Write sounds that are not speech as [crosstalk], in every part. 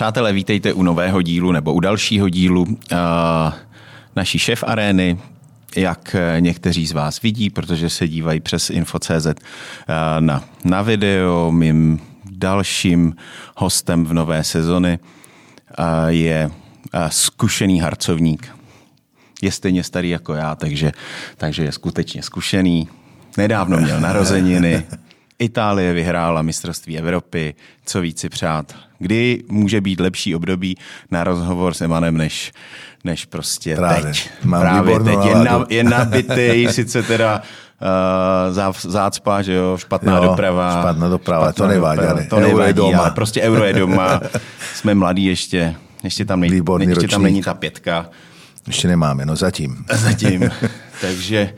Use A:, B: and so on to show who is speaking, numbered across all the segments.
A: Přátelé, vítejte u nového dílu nebo u dalšího dílu uh, naší šéf arény, jak někteří z vás vidí, protože se dívají přes info.cz uh, na, na video. Mým dalším hostem v nové sezony uh, je uh, zkušený harcovník. Je stejně starý jako já, takže, takže je skutečně zkušený. Nedávno měl narozeniny, [laughs] Itálie vyhrála mistrovství Evropy, co víc si přát. Kdy může být lepší období na rozhovor s Emanem, než, než prostě Právě. teď.
B: Mám
A: Právě teď. Je, na, je nabitý, [laughs] sice teda uh, zácpa, že jo, špatná
B: jo,
A: doprava.
B: Špatná doprava, špatná to nevadí, doprava,
A: to nevadí, je doma. ale prostě euro je doma. [laughs] Jsme mladí ještě, ještě tam, nej, ještě tam není ta pětka.
B: Ještě nemáme, no zatím.
A: Zatím. [laughs] takže,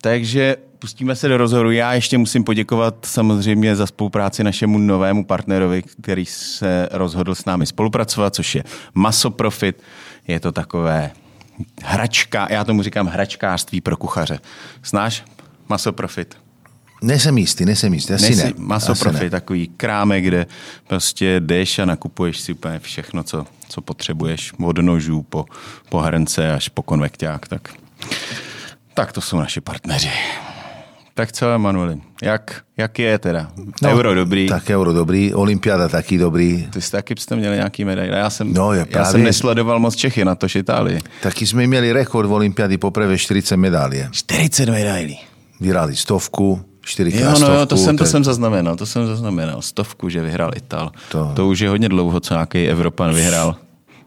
A: takže pustíme se do rozhovoru. Já ještě musím poděkovat samozřejmě za spolupráci našemu novému partnerovi, který se rozhodl s námi spolupracovat, což je Masoprofit. Je to takové hračka, já tomu říkám hračkářství pro kuchaře. Znáš Masoprofit?
B: Nejsem jistý, nejsem jistý, asi Nejsi, ne.
A: Masoprofit, ne. takový krámek, kde prostě jdeš a nakupuješ si úplně všechno, co, co potřebuješ, od nožů po, po hrnce až po konvekták. Tak, tak to jsou naši partneři. Tak co, Emanueli, jak, jak je teda? No, euro dobrý.
B: Tak euro dobrý, olympiáda taky dobrý.
A: Ty jsi taky jste měli nějaký medaile. Já jsem, no, je právě, já jsem nesledoval moc Čechy, na to Itálii.
B: Taky jsme měli rekord v olympiády poprvé 40 medailí.
A: 40 medailí.
B: Vyhrali stovku, čtyřikrát
A: jo, no,
B: stovku.
A: Jo, to jsem, to jsem zaznamenal, to jsem zaznamenal. Stovku, že vyhrál Ital. To, to už je hodně dlouho, co nějaký Evropan vyhrál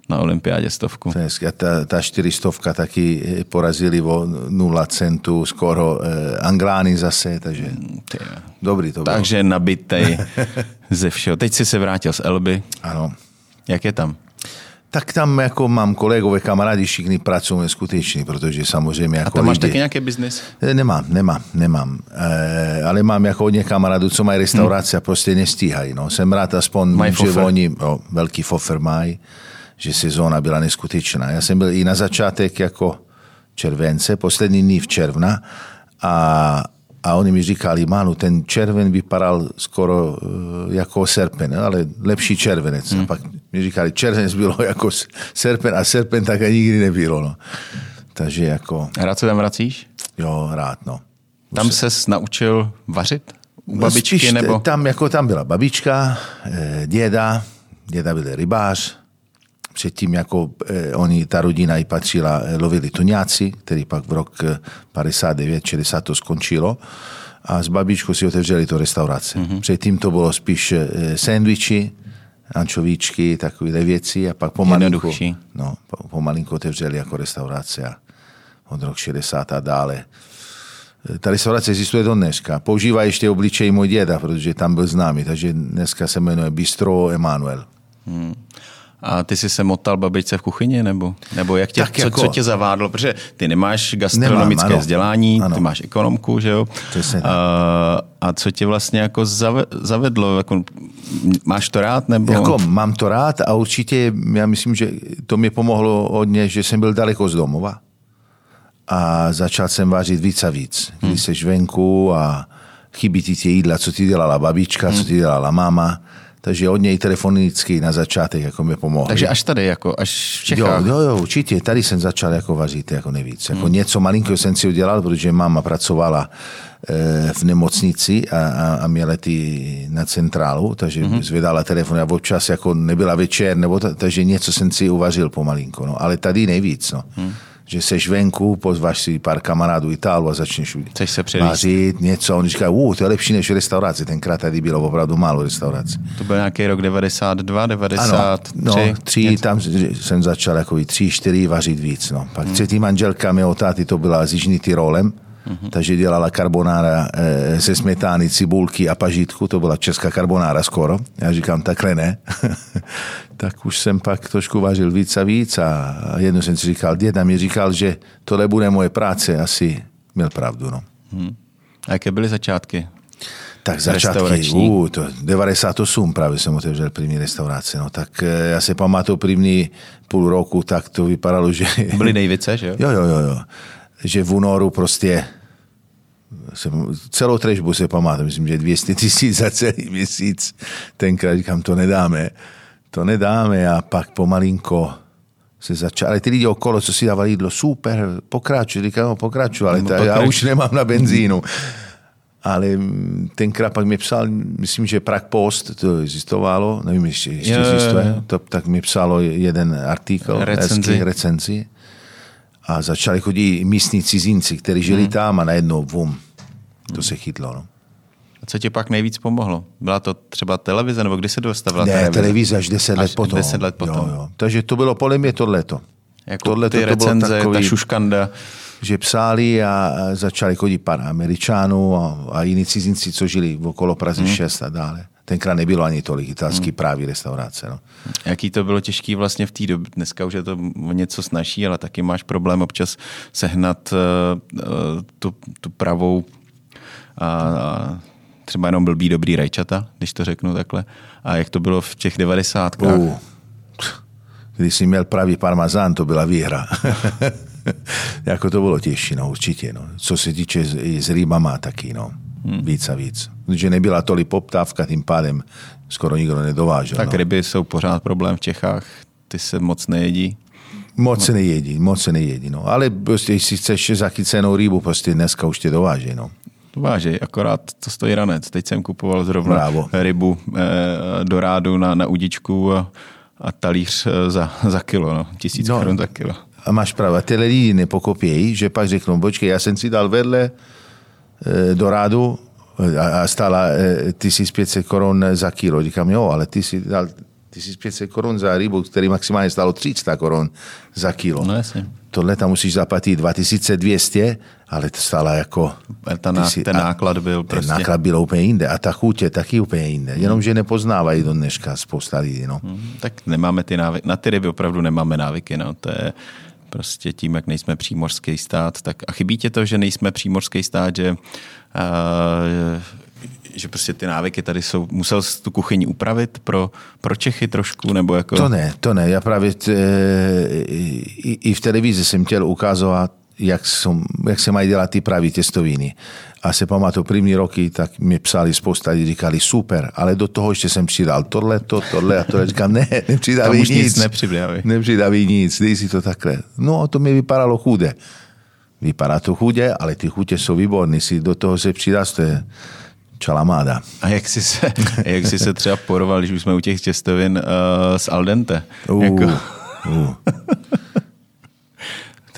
A: na olympiádě stovku.
B: A ta, ta čtyřistovka taky porazili o 0 centů skoro eh, Anglány zase, takže Ty. dobrý to
A: bylo. Takže nabitej [laughs] ze všeho. Teď jsi se vrátil z Elby.
B: Ano.
A: Jak je tam?
B: Tak tam jako mám kolegové, kamarádi, všichni pracují skutečně, protože samozřejmě jako
A: A tam máš lidi... taky nějaký biznis?
B: Eh, nemám, nemám, nemám. E, ale mám jako hodně kamarádů, co mají restaurace hmm. a prostě nestíhají. No. Jsem rád aspoň, Maj že oni oh, velký fofer mají že sezóna byla neskutečná. Já jsem byl i na začátek jako července, poslední dní v června a, a oni mi říkali, Manu, ten červen vypadal skoro uh, jako serpen, ale lepší červenec. Hmm. A pak mi říkali, červenec bylo jako serpen a serpen tak nikdy nebylo. No. Takže jako...
A: A rád se tam vracíš?
B: Jo, rád, no.
A: Tam se naučil vařit? U babičky Spíš, nebo?
B: Tam, jako tam byla babička, eh, děda, děda byl rybář, předtím, jako eh, oni, ta rodina i patřila, eh, lovili tuňáci, který pak v rok 59-60 eh, to skončilo a s babičkou si otevřeli to restaurace. Mm-hmm. Předtím to bylo spíš eh, sandwiči, ančovíčky, takové věci a pak pomalinko, no, pomalinko otevřeli jako restaurace a od rok 60 a dále. Eh, ta restaurace existuje do dneška. Používá ještě obličej můj děda, protože tam byl známý, takže dneska se jmenuje Bistro Emanuel. Hmm.
A: A ty jsi se motal babičce v kuchyni, nebo, nebo jak tě, tak co, jako... co tě zavádlo? Protože ty nemáš gastronomické Nemám, ano. vzdělání, ano. ty máš ekonomku, že jo? A, a co tě vlastně jako zavedlo? Jako, máš to rád? Nebo?
B: Jako, mám to rád a určitě já myslím, že to mi pomohlo hodně, že jsem byl daleko z domova. A začal jsem vážit víc a víc. Když hmm. jsi venku a chybí ti tě jídla, co ti dělala babička, hmm. co ti dělala máma takže od něj telefonicky na začátek jako mi pomohl.
A: Takže až tady, jako až v Čechách.
B: Jo, jo, jo, určitě. Tady jsem začal jako vařit jako nejvíc. Jako hmm. Něco malinkého jsem si udělal, protože máma pracovala e, v nemocnici a, a, a měla ty na centrálu, takže hmm. zvedala telefon a občas jako nebyla večer, nebo ta, takže něco jsem si uvařil pomalinko. No. Ale tady nejvíc. No. Hmm že seš venku, pozváš si pár kamarádů Itálu a začneš
A: Chceš se
B: vařit něco. On říká, uh, to je lepší než restaurace. Tenkrát tady bylo opravdu málo restaurací.
A: To byl nějaký rok 92, 93?
B: Ano, no, tři, něco. tam jsem začal jako tři, čtyři vařit víc. No. Pak hmm. třetí manželka mého táty to byla z Jižní Tyrolem, Mm-hmm. Takže dělala karbonára e, ze smetány, cibulky a pažitku, to byla česká karbonára skoro. Já říkám, takhle ne. [laughs] tak už jsem pak trošku vařil víc a víc a jednou jsem si říkal, děda mi říkal, že tohle bude moje práce, asi měl pravdu. No. Hmm.
A: A jaké byly začátky?
B: Tak začátky, uh, to 98 právě jsem otevřel první restaurace, no tak e, já si pamatuju první půl roku, tak to vypadalo, že... [laughs]
A: Byly nejvíce, že jo?
B: Jo, jo, jo, jo. Že v únoru prostě jsem, celou trežbu se pamatuju, myslím, že 200 tisíc za celý měsíc. Tenkrát říkám, to nedáme to nedáme a pak pomalinko se začal, ale ty lidi okolo, co si dávali jídlo, super, pokračuj, říkám, no, pokračuj, ale
A: No,
B: ta, já už nemám na benzínu. Ale tenkrát pak mi psal, myslím, že Prague Post, to existovalo, nevím, ještě, ještě
A: Jo, jo, jo.
B: existuje, to, tak mi psalo jeden artikl,
A: Recenzi.
B: recenzi. A začali chodit místní cizinci, kteří žili
A: Hmm.
B: tam a najednou, vum, to se chytlo. No.
A: Co ti pak nejvíc pomohlo? Byla to třeba televize, nebo kdy se dostavila
B: Ne,
A: televize?
B: televize až 10 let
A: Až
B: potom.
A: 10 let potom.
B: Jo, jo. Takže to bylo podle mě tohleto.
A: Jako
B: Tohleto
A: ty
B: to bylo
A: recenze,
B: takový-
A: ta šuškanda.
B: že psali a začali chodit pár Američanů a, a jiní cizinci, co žili okolo Prazy
A: Hmm.
B: 6 a dále. Tenkrát nebylo ani tolik italský právě restaurace. No.
A: Jaký to bylo těžký vlastně v té době? Dneska už je to něco snažší, ale taky máš problém občas sehnat uh, tu, tu pravou a, a třeba jenom blbý dobrý rajčata, když to řeknu takhle. A jak to bylo v těch devadesátkách?
B: Uh, když jsi měl pravý parmazán, to byla výhra. [laughs] jako to bylo těžší, no, určitě. No. Co se týče s- i s rýbama taky, no. Hmm. Víc a víc. Protože nebyla tolik poptávka, tím pádem skoro nikdo nedovážel.
A: Tak
B: no.
A: ryby jsou pořád problém v Čechách, ty se moc nejedí.
B: Moc se nejedí, moc se nejedí. No. Ale prostě, jestli chceš zachycenou rybu, prostě dneska už tě dováží. No.
A: Vážej, akorát to stojí ranec. Teď jsem kupoval zrovna
B: Bravo.
A: rybu eh, do rádu na, na udičku a, a talíř eh, za, za kilo, no. tisíc
B: No.
A: no. korun za kilo.
B: A máš pravdu, ty lidi nepokopějí, že pak řeknou, počkej, já jsem si dal vedle eh, do rádu a, a stála eh, 1500 korun za kilo. Říkám, jo, ale ty si dal 1500 korun za rybu, který maximálně stálo 300 korun za kilo.
A: No jasně.
B: Tohle tam musíš zaplatit 2200, ale to stála jako...
A: Ta ná,
B: si-
A: ten náklad byl
B: Ten
A: prostě...
B: náklad byl úplně jinde a ta chuť je taky úplně jinde. Jenomže nepoznávají do dneška spousta lidí. No.
A: Hmm, Tak nemáme ty návyky, na ty ryby opravdu nemáme návyky, no. To je prostě tím, jak nejsme přímořský stát. Tak a chybí tě to, že nejsme přímořský stát, že, uh, že prostě ty návyky tady jsou, musel jsi tu kuchyni upravit pro, pro Čechy trošku, nebo jako...
B: To ne, to ne. Já právě t, i, i v televizi jsem chtěl ukazovat, jak, som, jak se mají dělat ty pravý těstoviny. A se pamatuju, první roky, tak mi psali spousta lidí, říkali super, ale do toho ještě jsem přidal tohle, to, tohle a tohle. Říkám, ne, [laughs] nepřidávají nic.
A: nic nepřidávají.
B: Nepřidávají nic, dej si to takhle. No, to mi vypadalo chudé. Vypadá to chudě, ale ty chutě jsou výborné. Si do toho se přidáš, to je čalamáda.
A: A jak jsi se, [laughs] jak jsi se třeba poroval, když už jsme u těch těstovin uh, s al dente?
B: Uh,
A: Jako,
B: uh.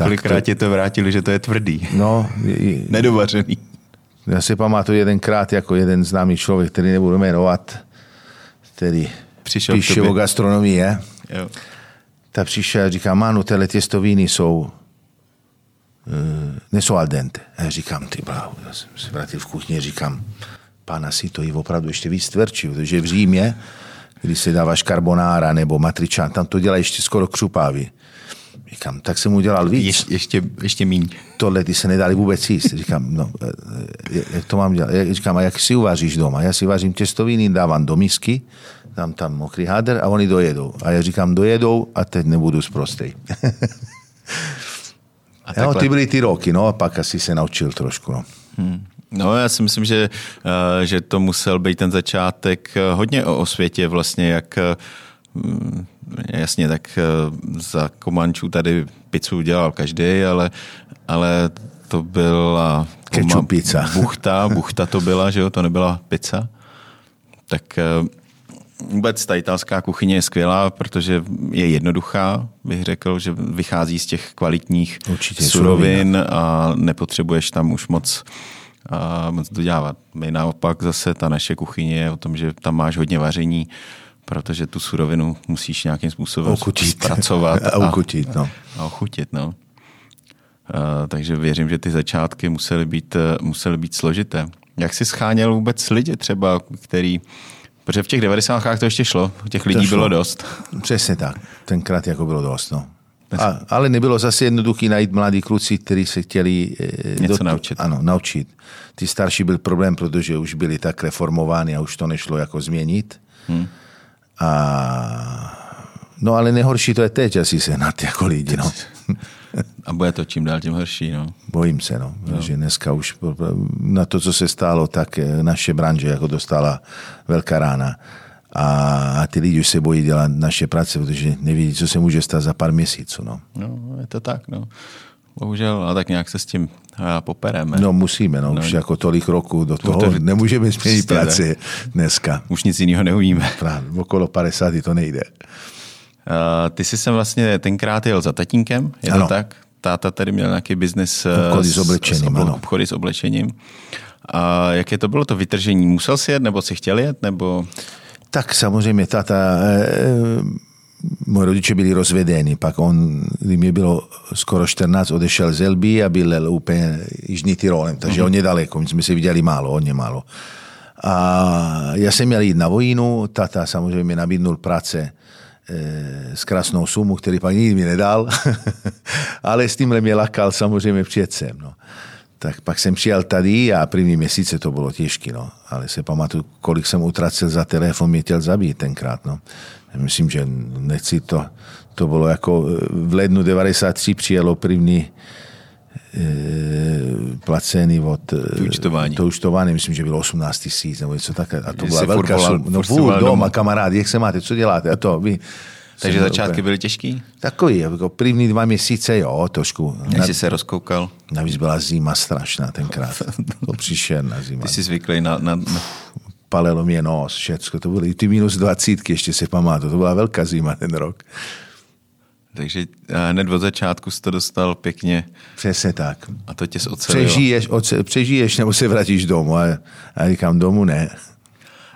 B: Tak
A: kolikrát ti to vrátili, že to je tvrdý,
B: No, i-
A: nedovařený.
B: Já si pamatuju jedenkrát jako jeden známý člověk, který nebudu jmenovat, který
A: Přišel
B: píše o gastronomii, je?
A: Jo.
B: tak přišel a říká, Mánu, tyhle těstoviny jsou, uh, nejsou al dente. A já říkám, ty bláho, já jsem se vrátil v kuchni a říkám, pána si to je opravdu ještě víc tvrdší, protože v Římě, když se dáváš carbonara nebo matričán, tam to dělá ještě skoro křupávý. Říkám, tak jsem udělal víc
A: Ješ, ještě, ještě míň.
B: tohle ty se nedali vůbec jíst. Říkám, no, eh, eh, jak to mám dělat? Říkám, a jak si uvaříš doma? Já si vařím těstoviny, dávám do misky, dám tam mokrý háder a oni dojedou. A já říkám, dojedou a teď nebudu zprostej. [laughs]
A: A takhle.
B: ty byly ty roky, no a pak asi se naučil trošku. No.
A: Hmm. No, já si myslím, že, eh, že to musel být ten začátek hodně o, o světě vlastně, jak jasně, tak eh, za Komančů tady pizzu dělal každý, ale, ale to byla
B: Ketchup pizza. [laughs]
A: buchta, buchta to byla, že jo, to nebyla pizza. Tak eh, vůbec ta italská kuchyně je skvělá, protože je jednoduchá, bych řekl, že vychází z těch kvalitních
B: Určitě,
A: surovin a nepotřebuješ tam už moc, a moc dodělávat. My naopak zase ta naše kuchyně je o tom, že tam máš hodně vaření, protože tu surovinu musíš nějakým způsobem
B: Okutit.
A: zpracovat [laughs]
B: A ukutit, no.
A: a ochutit. No. A, takže věřím, že ty začátky musely být, eh, musely být složité. Jak jsi scháněl vůbec lidi třeba, který... Protože v těch 90. to ještě šlo, těch lidí
B: šlo.
A: bylo dost. [laughs]
B: Přesně tak. Tenkrát jako bylo dost. No. A, ale nebylo zase jednoduchý najít mladí kluci, kteří se chtěli eh,
A: Něco naučit.
B: Ano, naučit. Ty starší byl problém, protože už byli tak reformováni a už to nešlo jako změnit. Hmm. A, no ale nejhorší to je teď asi sehnat jako lidi. No. [laughs]
A: A bude to čím dál tím horší. No.
B: Bojím se, no, že dneska už na to, co se stalo, tak eh, naše branže jako dostala velká rána. a ty lidi už se bojí dělat naše práce, protože nevědí, co se může stát za pár měsíců. No,
A: no je to tak, no. Bohužel, a tak nějak se s tím popereme.
B: No musíme, no, no. už jako tolik roku do toho to, nemůžeme změnit práci dneska.
A: Už nic jiného neumíme.
B: Právě, okolo 50 to nejde.
A: Uh, ty jsi sem vlastně tenkrát jel za tatínkem, je ano. to tak? Táta tady měl nějaký biznis
B: obchody s, s oblečením. S
A: obchody s oblečením. A jaké to bylo to vytržení? Musel si jet, nebo si chtěl jet, nebo...
B: Tak samozřejmě táta, eh, moji rodiče byli rozvedeni, pak on, kdy mi bylo skoro 14, odešel z Elby a byl úplně Jižní Tyrolem, takže mm-hmm. on je daleko, my jsme se viděli málo, hodně málo. A já jsem měl jít na vojnu, tata samozřejmě mi nabídnul práce eh, s krásnou sumu, který pak nikdy mi nedal, [laughs] ale s tímhle mě lakal samozřejmě přijet sem. No. Tak pak jsem přijel tady a první měsíce to bylo těžké, no. ale se pamatuju, kolik jsem utracel za telefon, mě chtěl zabít tenkrát. No. Myslím, že nechci to, to bylo jako v lednu 93 přijelo první e, placený od
A: to účtování.
B: to účtování, myslím, že bylo 18 tisíc nebo něco takové. A to byla velká suma. No půl doma, kamarád, jak se máte, co děláte? A to, vy,
A: takže začátky byly těžký?
B: Takový, jako první dva měsíce, jo, trošku.
A: Jak jsi se rozkoukal?
B: Navíc byla zima strašná tenkrát. [laughs] to příšerná zima.
A: Ty jsi zvyklý na, na, na...
B: Palelo mě nos, všecko. To byly ty minus dvacítky, ještě se pamatuju. To byla velká zima ten rok.
A: Takže hned od začátku jsi to dostal pěkně.
B: Přesně tak.
A: A to tě ocelilo.
B: Přežiješ, oce, přežiješ nebo se vrátíš domů. A, a říkám, domů ne.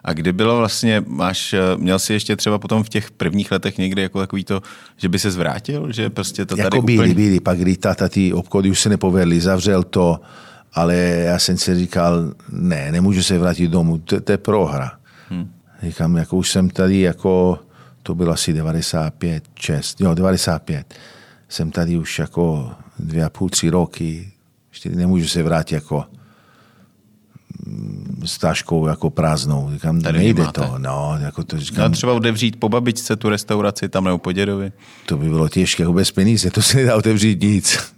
A: A kdy bylo vlastně, máš, měl jsi ještě třeba potom v těch prvních letech někdy jako takový to, že by se zvrátil, že prostě to tady
B: jako
A: úplně...
B: byli, byli, pak kdy tata ty obchody už se nepovedly, zavřel to, ale já jsem si říkal, ne, nemůžu se vrátit domů, to, to je prohra. Hmm. Říkám, jako už jsem tady, jako to bylo asi 95, 6, jo, 95. Jsem tady už jako dvě a půl, tři roky, ještě nemůžu se vrátit jako s taškou jako prázdnou. Říkám, Tady nejde to. No, jako to říkám,
A: no, třeba otevřít po babičce tu restauraci tam nebo po dědovi.
B: To by bylo těžké, jako bez peníze, to se nedá otevřít nic.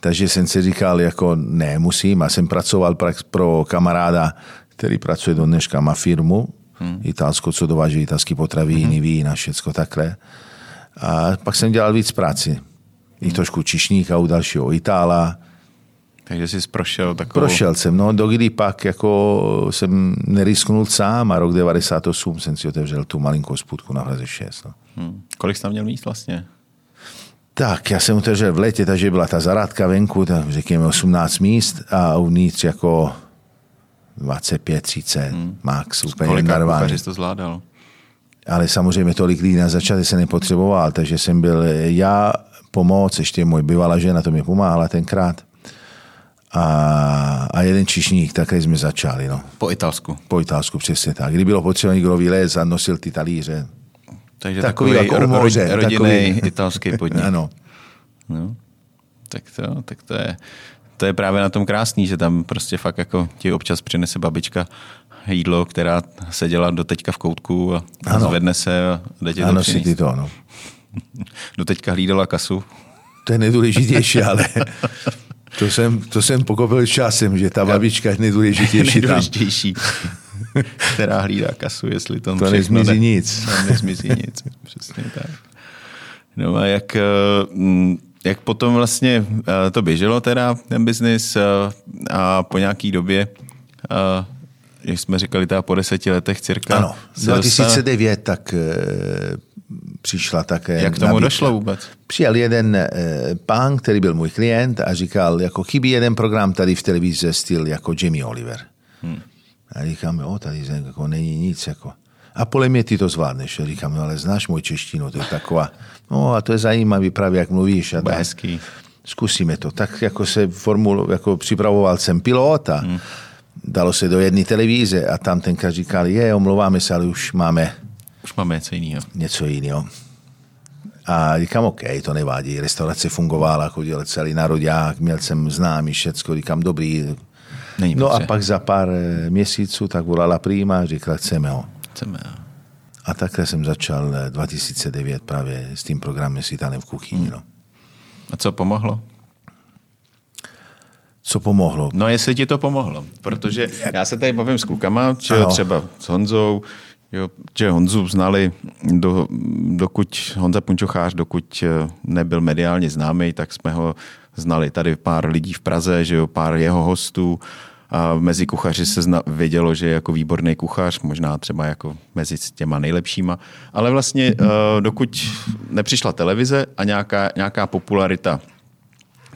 B: Takže jsem si říkal, jako ne, musím. A jsem pracoval pro kamaráda, který pracuje do dneška, má firmu hmm. italskou, co dováží italský potraviny, hmm. vína, všecko takhle. A pak jsem dělal víc práci. I hmm. trošku čišníka u dalšího Itála,
A: takže jsi prošel takovou...
B: Prošel jsem, no, do kdy pak jako jsem nerisknul sám a rok 98 jsem si otevřel tu malinkou sputku na Hraze 6. No.
A: Hmm. Kolik jsi tam měl míst vlastně?
B: Tak, já jsem otevřel v létě, takže byla ta zarádka venku, tak řekněme 18 míst a uvnitř jako 25, 30 hmm. max, úplně
A: Kolik normálně. to zvládal?
B: Ale samozřejmě tolik lidí na začátku se nepotřeboval, takže jsem byl já, pomoc, ještě můj bývalá žena, to mi pomáhala tenkrát a, a jeden čišník, také jsme začali. No.
A: Po italsku.
B: Po italsku, přesně tak. Kdy bylo potřeba někdo vylez a nosil ty talíře.
A: Takže takový, takový jako umoře, rodinný takový... italský podnik. [laughs]
B: ano.
A: No, tak to, tak to je, to je právě na tom krásný, že tam prostě fakt jako ti občas přinese babička jídlo, která seděla do teďka v koutku a ano. zvedne se a jde ti to ano,
B: si ty to, ano. [laughs]
A: Do teďka hlídala kasu.
B: To je nejdůležitější, [laughs] ale to jsem, to jsem pokopil časem, že ta babička je nejdůležitější.
A: nejdůležitější [laughs] která hlídá kasu, jestli to,
B: to nezmizí ne, nic.
A: To nezmizí nic, [laughs] přesně tak. No a jak, eh, jak potom vlastně eh, to běželo teda, ten biznis eh, a po nějaký době, jak jsme říkali, teda po deseti letech cirka.
B: Ano, 2009 tak přišla také
A: Jak k tomu nabídka. došlo vůbec?
B: Přijel jeden pán, který byl můj klient a říkal, jako chybí jeden program tady v televizi styl jako Jamie Oliver. Hmm. A říkám, jo, tady jako není nic. Jako. A podle mě ty to zvládneš. A říkám, no ale znáš můj češtinu, to je taková. No a to je zajímavý právě, jak mluvíš. A
A: hezký.
B: Zkusíme to. Tak jako se formul, jako připravoval jsem pilota, hmm. dalo se do jedné televize a tam tenkrát říkali, je, omlouváme se, ale už máme
A: už máme něco jiného.
B: Něco jiného. A říkám, OK, to nevádí. Restaurace fungovala, chodil celý národák, měl jsem známý všecko, říkám, dobrý. Není no a pak za pár eh, měsíců tak volala prýma a říkala, chceme ho.
A: Chceme ho.
B: A takhle jsem začal 2009 eh, právě s tím programem s v kuchyni. Hmm. No.
A: A co pomohlo?
B: Co pomohlo?
A: No jestli ti to pomohlo, protože já se tady bavím s klukama, třeba s Honzou, Jo, že Honzu znali, do, dokud Honza Punčochář, dokud eh, nebyl mediálně známý, tak jsme ho znali tady pár lidí v Praze, že jo, pár jeho hostů. A mezi kuchaři se zna, vědělo, že je jako výborný kuchař, možná třeba jako mezi těma nejlepšíma. Ale vlastně uh, dokud nepřišla televize a nějaká, nějaká popularita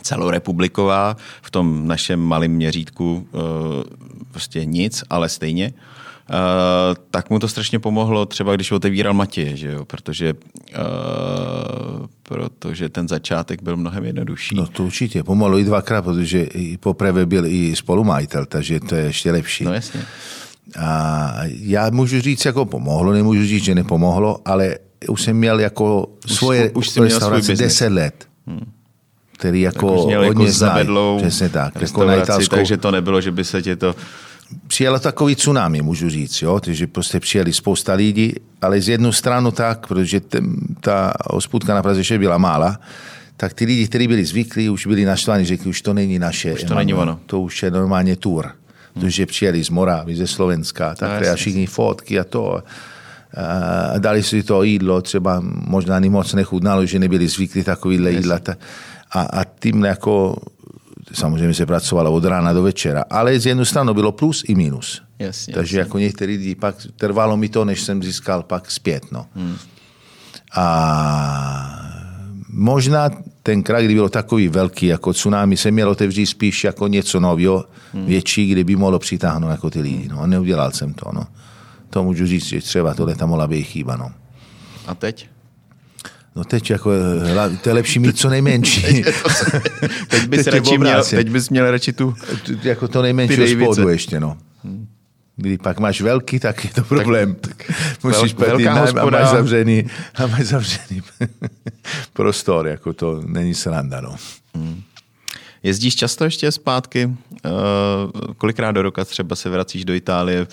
A: celorepubliková v tom našem malém měřítku uh, prostě nic, ale stejně, Uh, tak mu to strašně pomohlo třeba, když otevíral Matěje, že jo? Protože, uh, protože ten začátek byl mnohem jednodušší.
B: No to určitě, pomohlo i dvakrát, protože i poprvé byl i spolumajitel, takže to je ještě lepší.
A: No jasně.
B: A já můžu říct, jako pomohlo, nemůžu říct, že nepomohlo, ale už jsem měl jako už svoje
A: už jsi restaurace
B: 10 let. Hmm který jako
A: tak
B: hodně
A: jako zavedlou
B: Přesně tak. Jako na italskou,
A: takže to nebylo, že by se tě to
B: přijelo takový tsunami, můžu říct, jo? takže prostě přijeli spousta lidí, ale z jednu stranu tak, protože ten, ta hospůdka na Praze byla mála, tak ty lidi, kteří byli zvyklí, už byli naštvaní, řekli, už to není naše.
A: Už to není ono.
B: To už je normálně tour. Hmm. Protože přijeli z Moravy, ze Slovenska, tak no, a všichni fotky a to. A dali si to jídlo, třeba možná ani moc nechutnalo, že nebyli zvyklí takovýhle jídla. A, a tím jako samozřejmě se pracovalo od rána do večera, ale z jednu stranu bylo plus i minus.
A: Jasně,
B: Takže
A: jasně.
B: jako některý lidi, pak trvalo mi to, než jsem získal pak zpět. No. Hmm. A možná tenkrát, kdy bylo takový velký jako tsunami, se měl otevřít spíš jako něco nového, hmm. větší, kde by mohlo přitáhnout jako ty lidi. No. A neudělal jsem to. No. To můžu říct, že třeba tohle tam mohla být chyba. No.
A: A teď?
B: No teď jako, to je lepší mít co nejmenší. [laughs]
A: teď, bys teď, radši měl, teď bys měl radši tu...
B: Jako to nejmenší spodu ještě, no. Kdy pak máš velký, tak je to problém. Tak, tak [laughs] Musíš
A: velká
B: a máš zavřený, a máš zavřený [laughs] prostor, jako to není sranda, no. Hmm.
A: Jezdíš často ještě zpátky? Uh, kolikrát do roka třeba se vracíš do Itálie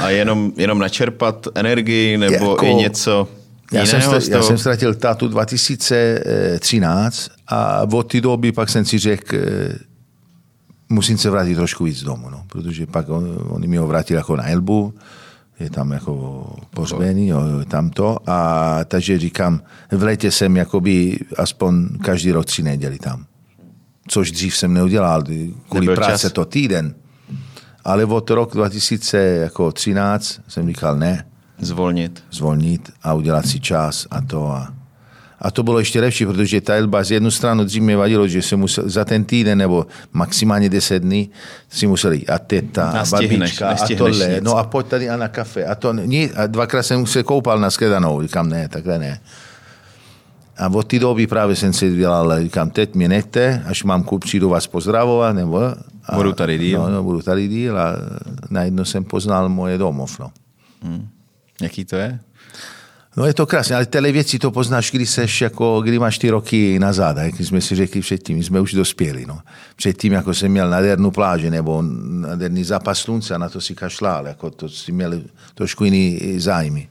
A: a jenom, jenom načerpat energii nebo jako, i něco?
B: Já jsem, já jsem ztratil tátu 2013 a od té doby pak jsem si řekl, eh, musím se vrátit trošku víc domů, no, protože pak on, oni mi ho vrátili jako na Elbu, je tam jako pohřbený, jo, tamto. A takže říkám, v létě jsem jakoby aspoň každý rok tři neděli tam. Což dřív jsem neudělal, kvůli Nebyl práce čas. to týden. Ale od rok 2013 jsem říkal ne,
A: Zvolnit.
B: Zvolnit a udělat si čas a to. A, a to bylo ještě lepší, protože ta z jednu stranu dřív mi vadilo, že se musel za ten týden nebo maximálně 10 dní si museli a teta, a babička a tohle. Nic. No a pojď tady a na kafe. A, to, ní, a dvakrát jsem se koupal na skedanou. Říkám, ne, takhle ne. A od té doby právě jsem si dělal, říkám, teď mě nechte, až mám kup, přijdu vás pozdravovat, nebo...
A: A, budu tady díl.
B: No, no, budu tady díl a najednou jsem poznal moje domov, no.
A: Hmm. Jaký to je?
B: No je to krásné, ale tyhle věci to poznáš, když seš jako, kdy máš ty roky nazad, jak jsme si řekli předtím, jsme už dospěli. No. Předtím, jako jsem měl nádhernou pláže nebo nádherný zápas slunce a na to si kašlal, jako to si měl trošku jiný zájmy.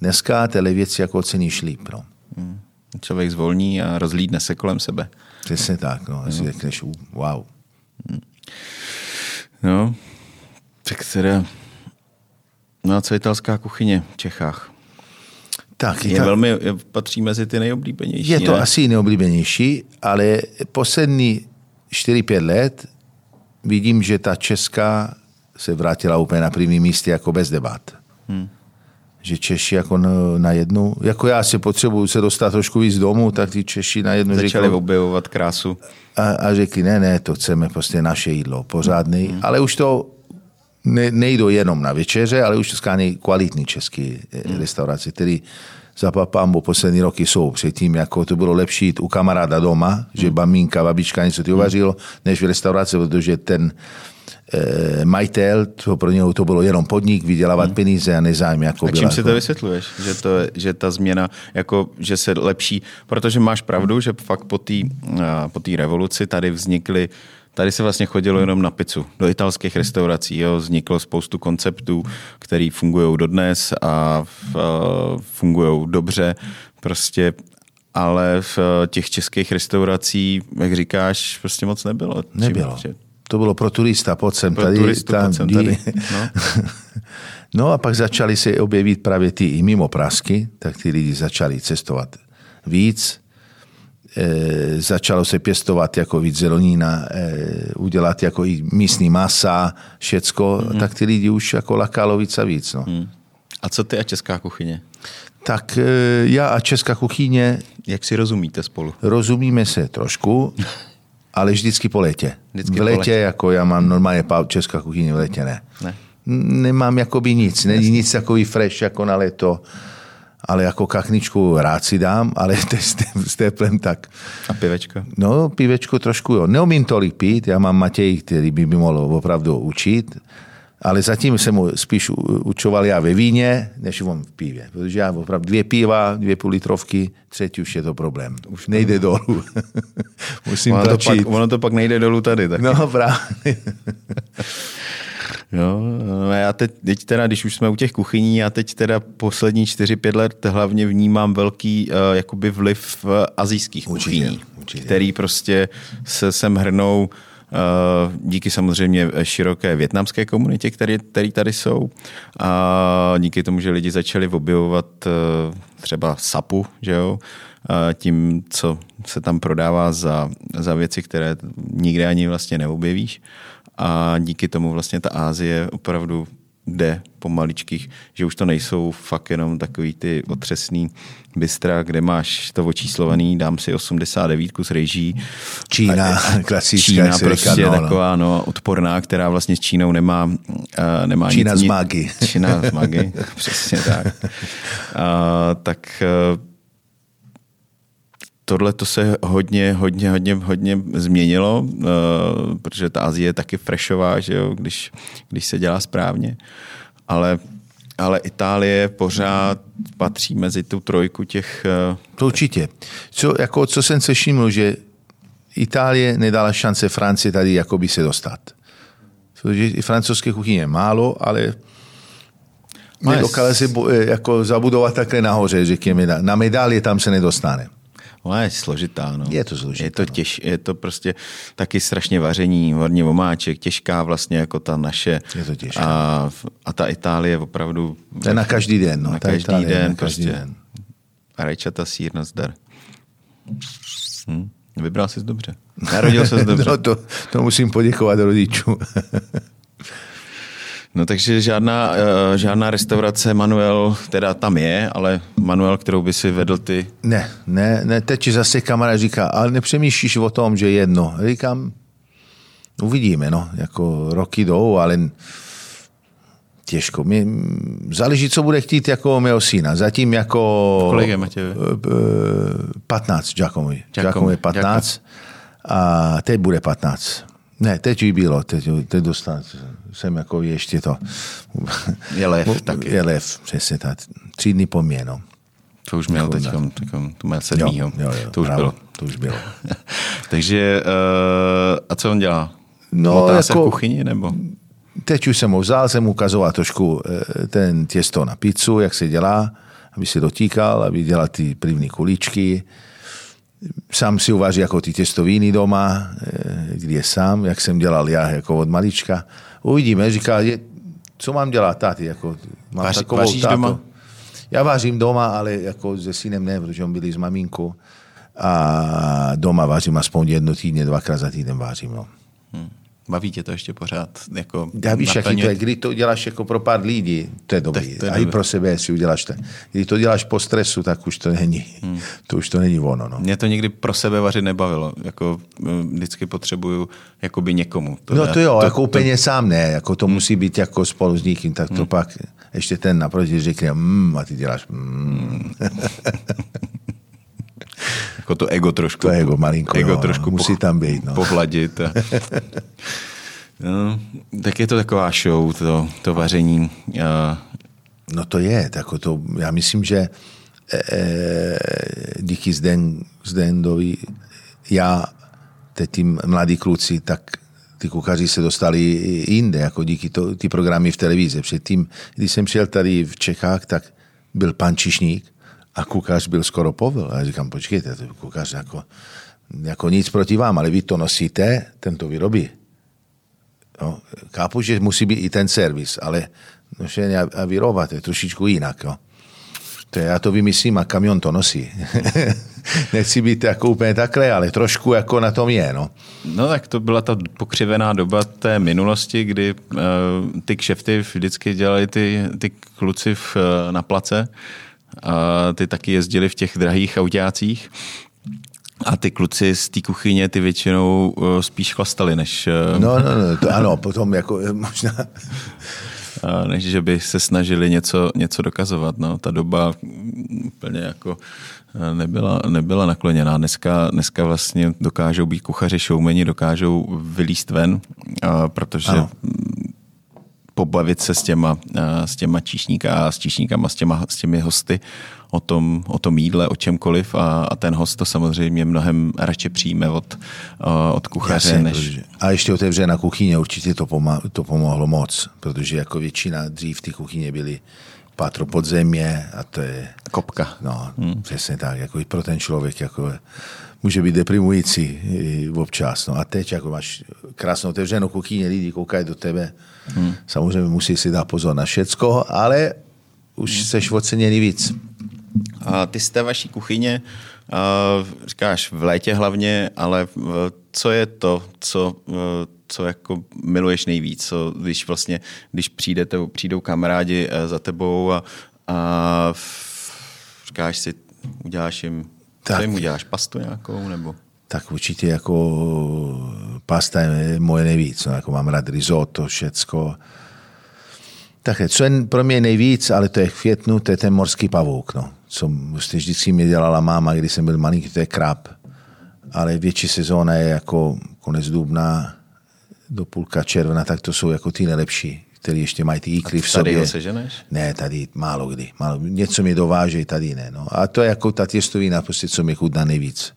B: Dneska tyhle věci jako ceníš líp. No.
A: Hmm. Člověk zvolní a rozlídne se kolem sebe.
B: Přesně tak, no. Si řekneš, wow. Hmm.
A: No, tak teda No a co italská kuchyně v Čechách?
B: Tak,
A: je, je velmi, patří mezi ty nejoblíbenější.
B: Je to
A: ne?
B: asi nejoblíbenější, ale poslední 4-5 let vidím, že ta česká se vrátila úplně na první místě jako bez debat. Hmm. Že Češi jako na, jednu, jako já si potřebuju se dostat trošku víc domů, tak ty Češi na jednu
A: Začali řekli, objevovat krásu.
B: A, a řekli, ne, ne, to chceme prostě naše jídlo, pořádný, hmm. ale už to ne, nejdou jenom na večeře, ale už skání kvalitní český hmm. restaurace, který za papambo poslední roky jsou. Předtím jako to bylo lepší jít u kamaráda doma, hmm. že maminka, babička něco ty uvařilo, než v restauraci, protože ten e, majitel, to pro něho to bylo jenom podnik, vydělávat hmm. peníze a nezájem. Jako
A: a čím si jako... to vysvětluješ? Že, to, že ta změna, jako, že se lepší, protože máš pravdu, že fakt po té po revoluci tady vznikly Tady se vlastně chodilo jenom na pizzu. Do italských restaurací jo, vzniklo spoustu konceptů, které fungují dodnes a fungují dobře. Prostě ale v těch českých restaurací, jak říkáš, prostě moc nebylo.
B: Nebylo. To bylo pro turista, pojď sem
A: pro
B: tady.
A: Turistu,
B: tam,
A: sem tady. [laughs] No.
B: No a pak začaly se objevit právě ty i mimo Prasky, tak ty lidi začali cestovat víc. E, začalo se pěstovat jako víc zelenína, e, udělat jako i místní masa, všecko, mm. tak ty lidi už jako lakalo víc a víc. No. Mm.
A: A co ty a česká kuchyně?
B: Tak e, já a česká kuchyně...
A: Jak si rozumíte spolu?
B: Rozumíme se trošku, [laughs] ale vždycky po létě.
A: Vždycky
B: v létě,
A: po létě.
B: jako já mám normálně česká kuchyně, v létě ne.
A: Ne.
B: Nemám jakoby nic, není nic takový fresh jako na léto, ale jako kachničku rád si dám, ale [laughs] s teplem tak.
A: A pivečko?
B: No, pivečko trošku jo. Neumím tolik pít, já mám Matěj, který by mi mohl opravdu učit, ale zatím jsem mu spíš učoval já ve víně, než on v pívě. Protože já opravdu dvě piva, dvě půl litrovky, třetí už je to problém. Už nejde dolů. [laughs] Musím
A: ono to, pak, ono to pak nejde dolů tady. Tak.
B: No právě. [laughs]
A: Jo, no já teď, teď teda, když už jsme u těch kuchyní, já teď teda poslední 4-5 let hlavně vnímám velký uh, jakoby vliv uh, azijských určitě, kuchyní, určitě. který prostě se sem hrnou Uh, díky samozřejmě široké větnamské komunitě, které, které tady jsou. A díky tomu, že lidi začali objevovat uh, třeba sapu, že jo, tím, co se tam prodává za, za věci, které nikde ani vlastně neobjevíš a díky tomu vlastně ta Ázie opravdu jde po maličkých, že už to nejsou fakt jenom takový ty otřesný bystra, kde máš to očíslovaný, dám si 89 s rejží.
B: Čína, [laughs] klasická.
A: Čína prostě říká, no, taková no, odporná, která vlastně s Čínou nemá, uh, nemá
B: Čína
A: nic.
B: z mágy.
A: Čína z mágy, [laughs] přesně tak. Uh, tak uh, tohle to se hodně, hodně, hodně, hodně změnilo, uh, protože ta Azie je taky freshová, že jo, když, když se dělá správně. Ale, ale Itálie pořád patří mezi tu trojku těch... Uh...
B: To určitě. Co, jako, co jsem se všiml, že Itálie nedala šance Francii tady jakoby se dostat. Protože i francouzské kuchyně je málo, ale nedokázali se jako zabudovat takhle nahoře, řekněme. Na medaily tam se nedostane.
A: Ona je složitá. No.
B: Je to složitá.
A: Je to, těž, je to prostě taky strašně vaření, hodně omáček, těžká vlastně jako ta naše.
B: Je to těžká.
A: A, a ta Itálie opravdu...
B: To je na každý den. No.
A: Na každý
B: Itálie,
A: den.
B: Na každý
A: prostě.
B: den.
A: A rajčata, sír, nazdar. Hm. Vybral jsi dobře. Narodil se [laughs] dobře.
B: no to, to musím poděkovat rodičům. [laughs]
A: No takže žádná, uh, žádná restaurace Manuel, teda tam je, ale Manuel, kterou by si vedl ty?
B: Ne, ne, ne teď zase kamarád říká, ale nepřemýšlíš o tom, že jedno. Říkám, uvidíme, no, jako roky jdou, ale těžko. Mě, záleží, co bude chtít jako mého syna. Zatím jako...
A: Kolik je Matěj?
B: 15, Giacomo. Giacomo je 15 a teď bude 15. Ne, teď by bylo, teď, teď dostat, jsem jako ještě to.
A: Je lev [laughs] taky.
B: Je lev, přesně tak. Tři dny po mě, no.
A: To už měl teď, to měl sedmýho.
B: Jo, jo, jo,
A: to už
B: bravo,
A: bylo.
B: To už bylo. [laughs]
A: Takže, uh, a co on dělá?
B: No,
A: Motá
B: jako,
A: se v kuchyni, nebo?
B: Teď už jsem ho vzal, jsem mu ukazoval trošku ten těsto na pizzu, jak se dělá, aby se dotýkal, aby dělal ty první kuličky. Sám si uvaří jako ty těstoviny doma, kdy je sám, jak jsem dělal já jako od malička. Uvidíme, říká, je, co mám dělat, táty, jako mám
A: Vaři,
B: takovou
A: vaříš doma?
B: Já vářím doma, ale jako se synem ne, protože on byli s maminkou. A doma vařím aspoň jedno týdně, dvakrát za týden vařím. No.
A: Baví tě to ještě pořád? Jako
B: Já víš, jaký to je, když to děláš jako pro pár lidí, to je dobrý.
A: to je
B: a i pro sebe si uděláš to. Když to děláš po stresu, tak už to není, hmm. to už to není ono. No.
A: Mě to nikdy pro sebe vařit nebavilo. Jako, vždycky potřebuju jakoby někomu.
B: To no to jo, to, jako úplně to... sám ne, jako to hmm. musí být jako spolu s někým, tak to hmm. pak ještě ten naproti řekne, mm, a ty děláš mm. [laughs]
A: jako to ego trošku.
B: To ego malinko,
A: ego
B: no,
A: trošku
B: musí po, tam být. No.
A: Pohladit. A... [laughs] no, tak je to taková show, to, to vaření. A...
B: No to je, tako to, já myslím, že e, díky Zden, Zdendovi, já, teď ty mladí kluci, tak ty kuchaři se dostali jinde, jako díky to, ty programy v televizi. Předtím, když jsem přijel tady v Čechách, tak byl pan Čišník a kuchař byl skoro povel. A já říkám, počkejte, to kuchař jako, jako nic proti vám, ale vy to nosíte, ten to vyrobí. No, kápu, že musí být i ten servis, ale nošení a, a vyrobovat, je trošičku jinak. Jo. To já to vymyslím a kamion to nosí. [laughs] Nechci být jako úplně takhle, ale trošku jako na tom je. No.
A: no tak to byla ta pokřivená doba té minulosti, kdy uh, ty kšefty vždycky dělali ty, ty kluci v, uh, na place. A ty taky jezdili v těch drahých autácích. A ty kluci z té kuchyně, ty většinou uh, spíš chlastali, než...
B: Uh, no, no, no, to ano, potom jako možná [laughs]
A: než že by se snažili něco, něco dokazovat. No, ta doba úplně jako eh, nebyla, nebyla nakloněná. Dneska, dneska vlastně dokážou být kuchaři, showmeni, dokážou vylíst ven, protože ano. Pobavit se s těma, s těma číšníka a s číšníkama, s, těma, s těmi hosty o tom, o tom jídle, o čemkoliv a, a ten host to samozřejmě mnohem radši přijme od, od kuchaře. Jasně, než...
B: A ještě otevřená kuchyně, určitě to, poma- to pomohlo moc, protože jako většina dřív ty kuchyně byly patro podzemě a to je...
A: Kopka.
B: No, hmm. přesně tak, jako i pro ten člověk jako může být deprimující občas. No a teď jako máš krásnou otevřenou kuchyně, lidi koukají do tebe, hmm. samozřejmě musí si dát pozor na všecko, ale už hmm. seš oceněný víc.
A: A ty z té vaší kuchyně, říkáš v létě hlavně, ale co je to, co, co jako miluješ nejvíc, co, když vlastně, když přijdete, přijdou kamarádi e, za tebou a, a říkáš si, uděláš jim, tak, co jim uděláš, pastu nějakou, nebo?
B: Tak určitě jako pasta je moje nejvíc, no, jako mám rád risotto, všecko. Tak co je pro mě nejvíc, ale to je v květnu, to je ten morský pavouk, no co vlastně vždycky mi dělala máma, když jsem byl malý, to je krab. Ale větší sezóna je jako konec dubna do půlka června, tak to jsou jako ty nejlepší, který ještě mají ty jíkly v sobě.
A: Tady seženeš?
B: Ne, tady málo kdy. Málo, něco mi dovážejí, tady ne. No. A to je jako ta těstovina, prostě, co mi chutná nejvíc.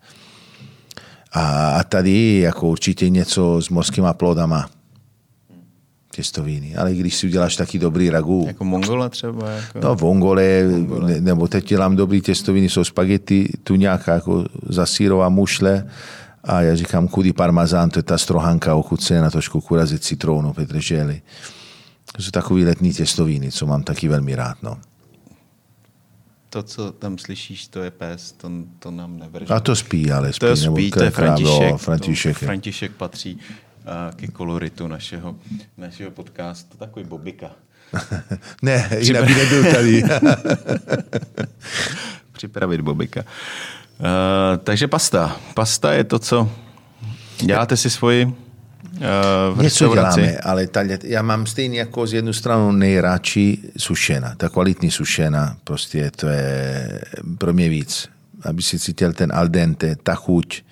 B: A, a tady jako určitě něco s morskýma plodama těstoviny. Ale když si uděláš taky dobrý ragu.
A: Jako mongola třeba? Jako...
B: No, vongole, vongole, nebo teď dělám dobrý těstoviny, jsou spagety, tu nějaká jako zasírová mušle a já říkám kudy parmazán, to je ta strohanka ochucená trošku kurazy citrónu, petrželi. To jsou takový letní těstoviny, co mám taky velmi rád. No.
A: To, co tam slyšíš, to je pes, to, to nám nevrže.
B: A to spí, ale spí.
A: To je spí, to je František. František, to, František patří ke koloritu našeho, našeho podcastu. Takový bobika. [laughs]
B: ne, jinak by nebyl tady. [laughs]
A: Připravit bobika. Uh, takže pasta. Pasta je to, co děláte si svoji uh, v
B: Něco děláme, ale tady, já mám stejně jako z jednu stranu nejradši sušena. Ta kvalitní sušena, prostě to je pro mě víc. Aby si cítil ten al dente, ta chuť,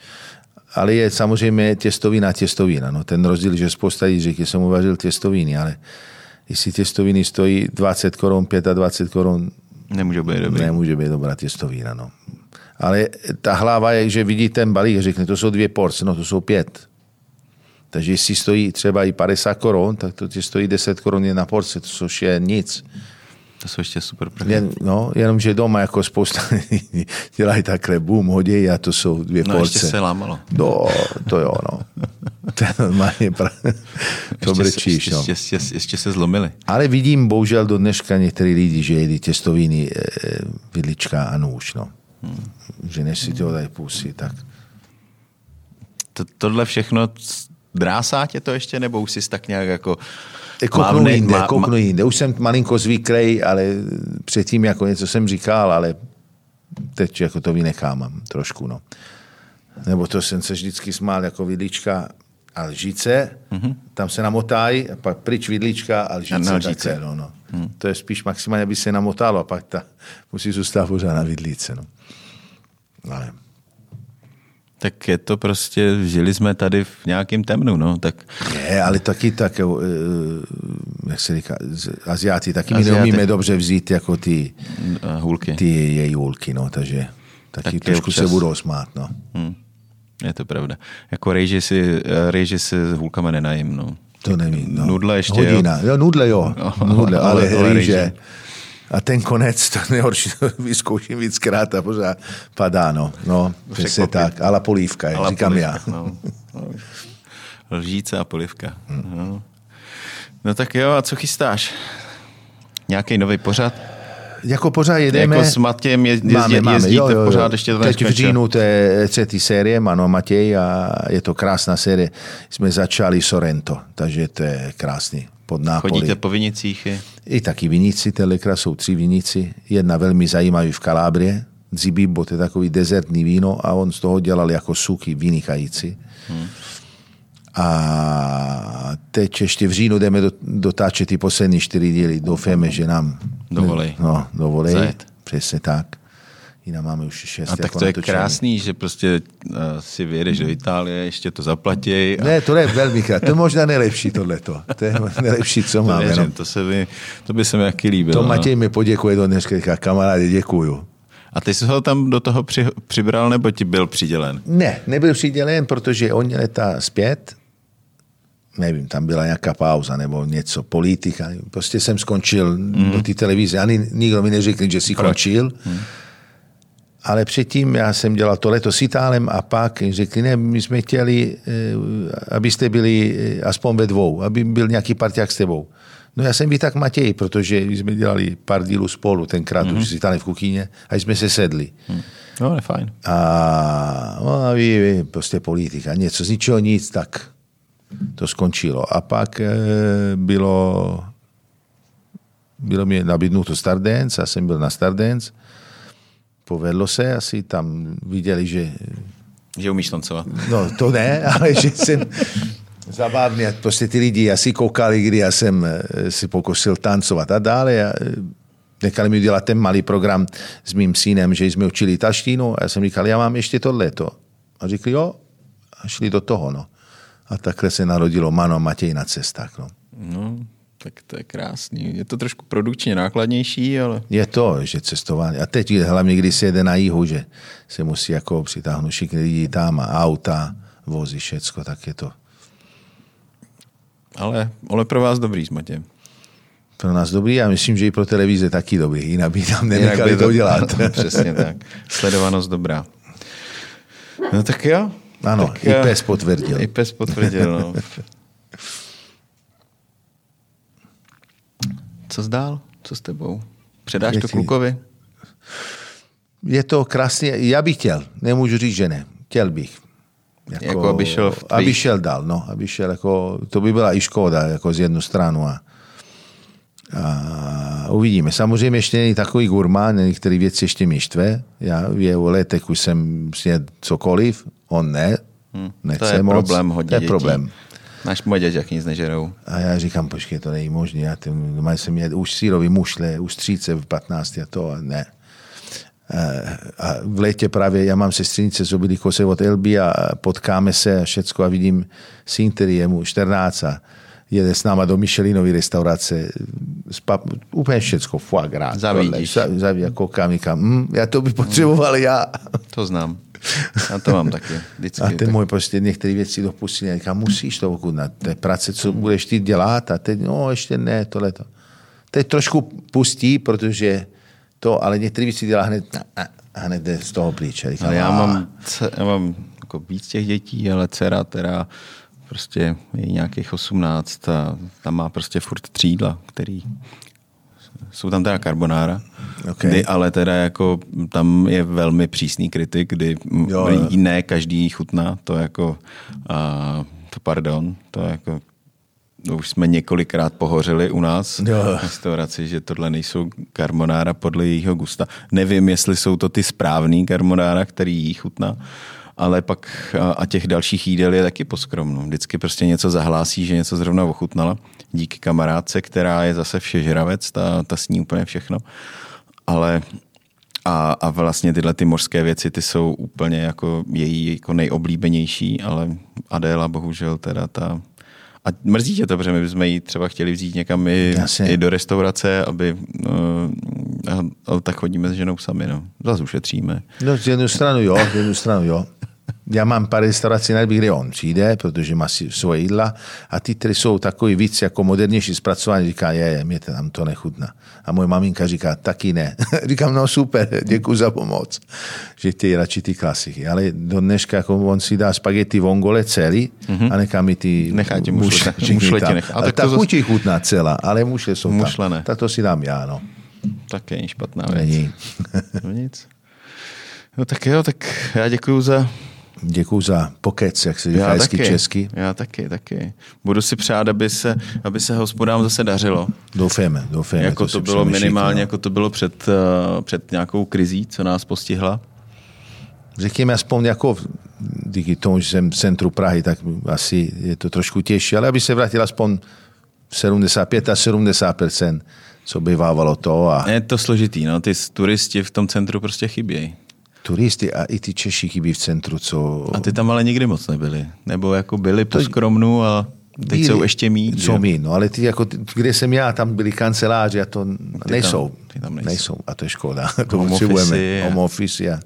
B: ale je samozřejmě těstovina těstovina. No, ten rozdíl, že spousta lidí řekl, jsem uvařil těstoviny, ale jestli těstoviny stojí 20 korun, 25 korun,
A: nemůže být dobrý.
B: Nemůže být dobrá těstovina. No. Ale ta hlava je, že vidí ten balík, řekne, to jsou dvě porce, no to jsou pět. Takže jestli stojí třeba i 50 korun, tak to ti stojí 10 korun jedna porce, to což je nic.
A: To jsou ještě super
B: prachy. Jen, no, jenomže doma jako spousta [laughs] dělají takhle boom, hodí a to jsou dvě
A: no,
B: porce.
A: ještě se lámalo.
B: No, to jo, no. To je normálně pra... [laughs] to brečíš,
A: ještě,
B: no.
A: ještě, ještě, ještě, se zlomili.
B: Ale vidím bohužel do dneška některý lidi, že jedí těstoviny, e, vidlička a nůž, no. Hmm. Že než si to dají pusy, tak...
A: To, tohle všechno drásá tě to ještě, nebo už jsi tak nějak jako
B: Kouknu jinde, má, kouknu jinde. Už jsem malinko zvyklý, ale předtím jako něco jsem říkal, ale teď jako to vynechám trošku. No. Nebo to jsem se vždycky smál jako vidlička a lžice, mm-hmm. tam se namotají, a pak pryč vidlička a lžice. A lžice. no, no. Mm. To je spíš maximálně, aby se namotalo a pak ta musí zůstat pořád na vidlice. No. Ale
A: tak je to prostě, žili jsme tady v nějakém temnu, no, tak...
B: Ne, ale taky tak, eh, jak se říká, Aziáti taky my neumíme dobře vzít jako ty...
A: Hůlky.
B: Ty její hůlky, no, takže taky tak trošku občas... se budou smát, no. Hmm.
A: Je to pravda. Jako rejži si, eh, rejži si s hůlkama nenajím, no.
B: To nevím, no.
A: Nudle ještě,
B: Hodina. Jo, jo nudle jo. No, nudle, ale, ale rejže. A ten konec, to nejhorší, [laughs] to vyzkouším víckrát a pořád padá, no. No, přesně tak. Ale polívka, jak říkám polívka, já. No.
A: Lžíce a polivka. Hmm. No. no tak jo, a co chystáš? Nějaký nový pořad?
B: Jako pořád jedeme.
A: Jako s Matějem jezdí, máme, máme. jezdíte jo, jo, jo. pořád ještě to
B: Teď v říjnu to je třetí série, ano, Matěj a je to krásná série. Jsme začali Sorrento, takže to je krásný pod Nápoli.
A: Chodíte po vinicích? Je?
B: I taky vinici, tentokrát jsou tři vinici. Jedna velmi zajímavý v Kalábrie, Zibibbo, to je takový dezertní víno a on z toho dělal jako suky vynikající. Hmm. A teď ještě v říjnu jdeme dotáčet ty poslední čtyři díly. Doufáme, že nám
A: dovolí.
B: No, dovolí. Přesně tak. Jinak máme už šest.
A: A tak jako to je natočený. krásný, že prostě uh, si vyjedeš do Itálie, ještě to zaplatí. A...
B: Ne, to je velmi krásné. To je možná nejlepší tohleto. To je nejlepší, co máme.
A: Věřím, no. to, se by, to by se mi jaký líbilo.
B: To Matěj no. mi poděkuje do dneška. Kamarádi, děkuju.
A: A ty jsi ho tam do toho při, přibral, nebo ti byl přidělen?
B: Ne, nebyl přidělen, protože on letá zpět, nevím, tam byla nějaká pauza nebo něco, politika. Prostě jsem skončil mm. do té televize. Ani nikdo mi neřekl, že jsi končil. Mm. Ale předtím já jsem dělal to leto s Itálem a pak řekli, ne, my jsme chtěli, eh, abyste byli eh, aspoň ve dvou, aby byl nějaký parťák s tebou. No já jsem byl tak Matěj, protože jsme dělali pár dílů spolu, tenkrát mm-hmm. už s Itálem v kuchyně a jsme se sedli. Mm.
A: No, je fajn.
B: A, no, a ví, ví, prostě politika, něco z ničeho nic, tak to skončilo. A pak e, bylo, bylo mi nabídnuto Stardance, já jsem byl na Stardance, povedlo se, asi tam viděli, že...
A: Že umíš tancovat.
B: No to ne, [laughs] ale že jsem zabavný, prostě ty lidi asi koukali, kdy já jsem e, si pokusil tancovat a dále. Já, e, nechali mi udělat ten malý program s mým synem, že jsme učili taštinu a já jsem říkal, já mám ještě tohleto. A řekli, jo, a šli do toho, no. A takhle se narodilo Mano Matěj na cestách. No.
A: no, tak to je krásný. Je to trošku produkčně nákladnější, ale...
B: Je to, že cestování. A teď hlavně, když se jede na jihu, že se musí jako přitáhnout všichni lidi tam a auta, vozy, všecko, tak je to.
A: Ale, ale pro vás dobrý s Matějem.
B: Pro nás dobrý, já myslím, že i pro televize taky dobrý, jinak by tam nenechali by to, to dělat. [laughs]
A: Přesně tak. Sledovanost dobrá. No tak jo,
B: ano, tak, i pes potvrdil.
A: I pes potvrdil, no. Co zdál? Co s tebou? Předáš Věci. to klukovi?
B: Je to krásně, já bych chtěl, nemůžu říct, že ne. Chtěl bych.
A: Jako, jako aby šel v
B: tvých... Aby šel dál, no. Aby šel jako, to by byla i škoda, jako z jednu stranu. A, a uvidíme. Samozřejmě ještě není takový gurmán, některé věci ještě mi štve. Já v jeho letech už jsem sněd cokoliv, on ne, hmm. nechce
A: To je
B: moc.
A: problém hodně
B: To je
A: dětí.
B: problém.
A: Náš moje jak nic nežerou.
B: A já říkám, počkej, to není možné. Já tím, doma jsem měl už sírový mušle, už stříce v 15 a to a ne. A v létě právě já mám sestřenice z obilí kose od Elby a potkáme se a všecko a vidím syn, který je mu 14 a jede s náma do Michelinovy restaurace, spa, úplně všecko, foie gras.
A: Zavidíš.
B: Zavidí, jako koukám, hm, já to bych potřeboval já.
A: To znám. Já to mám taky. Vždycky,
B: a ten tak. můj prostě některé věci dopustil. Já říkám, musíš to okudnat. To je práce, co budeš ty dělat a teď, no ještě ne, tohle to. Teď trošku pustí, protože to, ale některé věci dělá hned a hned jde z toho pryč.
A: Ale já mám, já mám jako víc těch dětí, ale dcera, která prostě je nějakých 18 a tam má prostě furt třídla, který jsou tam teda carbonara, okay. kdy ale teda jako tam je velmi přísný kritik, kdy jo, jo. ne každý chutná, to jako a, to pardon, to jako no, už jsme několikrát pohořili u nás jo. v restauraci, že tohle nejsou carbonara podle jejího gusta. Nevím, jestli jsou to ty správný carbonara, který jí chutná, ale pak a těch dalších jídel je taky poskromno. Vždycky prostě něco zahlásí, že něco zrovna ochutnala. Díky kamarádce, která je zase všežravec, ta, ta sní úplně všechno. Ale a, a vlastně tyhle ty mořské věci, ty jsou úplně jako její jako nejoblíbenější, ale Adéla bohužel teda ta, a mrzí tě to, protože my bychom ji třeba chtěli vzít někam i, i do restaurace, aby no, a, tak chodíme s ženou sami, no. Zase ušetříme.
B: No z jednu stranu jo, z jednu stranu jo. Já mám pár restaurací, kde on přijde, protože má si svoje jídla a ty, které jsou takový víc jako modernější zpracování, říká, je, je, mě tam to nechutná. A moje maminka říká, taky ne. [laughs] Říkám, no super, děkuji za pomoc. Že ty radši ty klasiky. Ale do dneška jako on si dá spaghetti vongole celý mm-hmm. a nechá mi ty
A: Nechá ti mušle, mušle ti nechá.
B: Ale tak ta chuť zase... chutná celá, ale mušle jsou
A: mušle
B: tam.
A: Ne.
B: Tak to si dám já, no.
A: Tak není špatná věc.
B: Není.
A: no nic. No tak jo, tak já děkuji za...
B: Děkuji za pokec, jak se říká hezky česky.
A: Já taky, taky. Budu si přát, aby se, aby se hospodám zase dařilo.
B: Doufáme, doufáme.
A: Jako to, to bylo minimálně, no. jako to bylo před, uh, před nějakou krizí, co nás postihla.
B: Řekněme aspoň jako díky tomu, že jsem v centru Prahy, tak asi je to trošku těžší, ale aby se vrátil aspoň 75 a 70% co bývávalo to. A...
A: Je to složitý, no, ty turisti v tom centru prostě chybějí
B: turisty a i ty Češi chybí v centru, co...
A: A ty tam ale nikdy moc nebyli. Nebo jako byli po skromnu a teď byli, jsou ještě mít.
B: Jsou mít, no ale ty jako, kde jsem já, tam byli kanceláři a to ty nejsou.
A: Tam, ty tam nejsou.
B: nejsou. A to je škoda. [laughs] to home potřebujeme. Home office a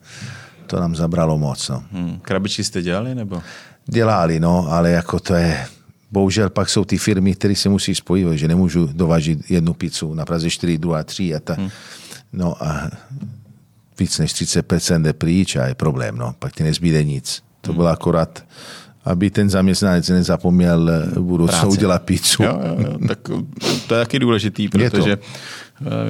B: to nám zabralo moc, no.
A: Hmm. Krabičky jste dělali, nebo?
B: Dělali, no, ale jako to je... Bohužel pak jsou ty firmy, které se musí spojit, že nemůžu dovažit jednu pizzu na Praze 4, druhá 3 a ta, hmm. No a víc než 30% jde pryč a je problém, no. Pak ti nezbýde nic. To bylo akorát, aby ten zaměstnanec nezapomněl v budoucnu udělat pizzu.
A: Jo, jo, jo. Tak to je taky důležitý, protože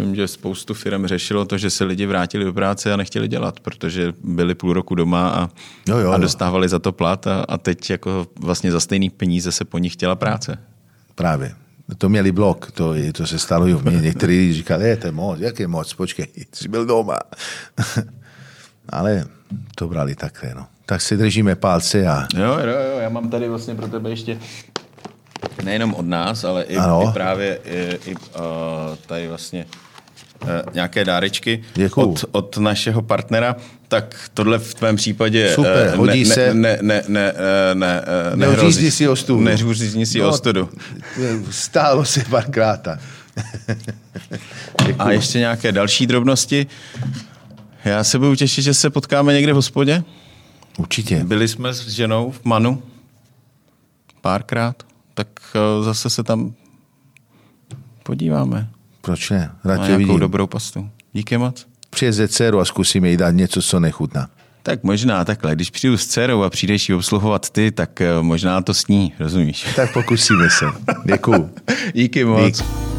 A: vím, že spoustu firm řešilo to, že se lidi vrátili do práce a nechtěli dělat, protože byli půl roku doma a, jo, jo, a dostávali za to plat a, a teď jako vlastně za stejný peníze se po nich chtěla práce.
B: Právě to měli blok, to, to se stalo i v mě. Někteří říkali, je, to je moc, jak je moc, počkej, jsi byl doma. [laughs] Ale to brali takhle, no. Tak si držíme palce a...
A: Jo, jo, jo, já mám tady vlastně pro tebe ještě nejenom od nás, ale i, i právě i, i, uh, tady vlastně nějaké dárečky od, od našeho partnera, tak tohle v tvém případě
B: Super, eh, hodí
A: ne,
B: se.
A: Ne, ne, ne, eh, ne, ne,
B: nehrozí si ostudu.
A: Neřízni si no, ostudu.
B: Stálo se párkrát. [laughs]
A: A ještě nějaké další drobnosti. Já se budu těšit, že se potkáme někde v hospodě.
B: Určitě.
A: Byli jsme s ženou v Manu párkrát, tak zase se tam podíváme.
B: Proč ne? Rád
A: tě vidím. dobrou pastu. Díky moc.
B: Přijeze dceru a zkusíme jí dát něco, co nechutná.
A: Tak možná takhle. Když přijdu s dcerou a přijdeš ji obsluhovat ty, tak eh, možná to sní, rozumíš?
B: Tak pokusíme se. Děkuju. [laughs]
A: Díky moc. Dík.